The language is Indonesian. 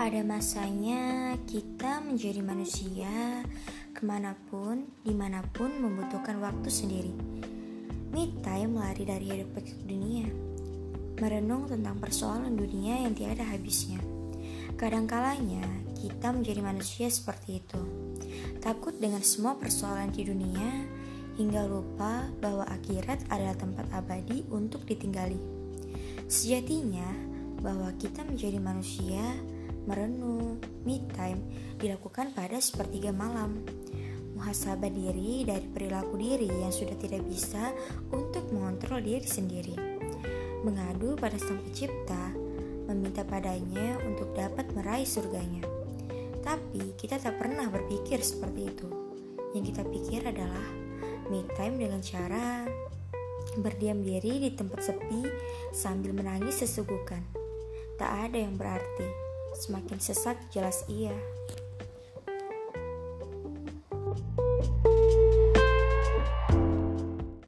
Ada masanya kita menjadi manusia ke mana pun, di mana pun membutuhkan waktu sendiri. Me time lari dari hidup dunia, merenung tentang persoalan dunia yang tiada habisnya. Kadangkalanya kita menjadi manusia seperti itu, takut dengan semua persoalan di dunia hingga lupa bahwa akhirat adalah tempat abadi untuk ditinggali. Sejatinya, bahwa kita menjadi manusia merenung, me time dilakukan pada sepertiga malam. Muhasabah diri dari perilaku diri yang sudah tidak bisa untuk mengontrol diri sendiri. Mengadu pada Sang Pencipta, meminta padanya untuk dapat meraih surganya. Tapi kita tak pernah berpikir seperti itu. Yang kita pikir adalah me time dengan cara berdiam diri di tempat sepi sambil menangis sesugukan. Tak ada yang berarti. Semakin sesak jelas iya.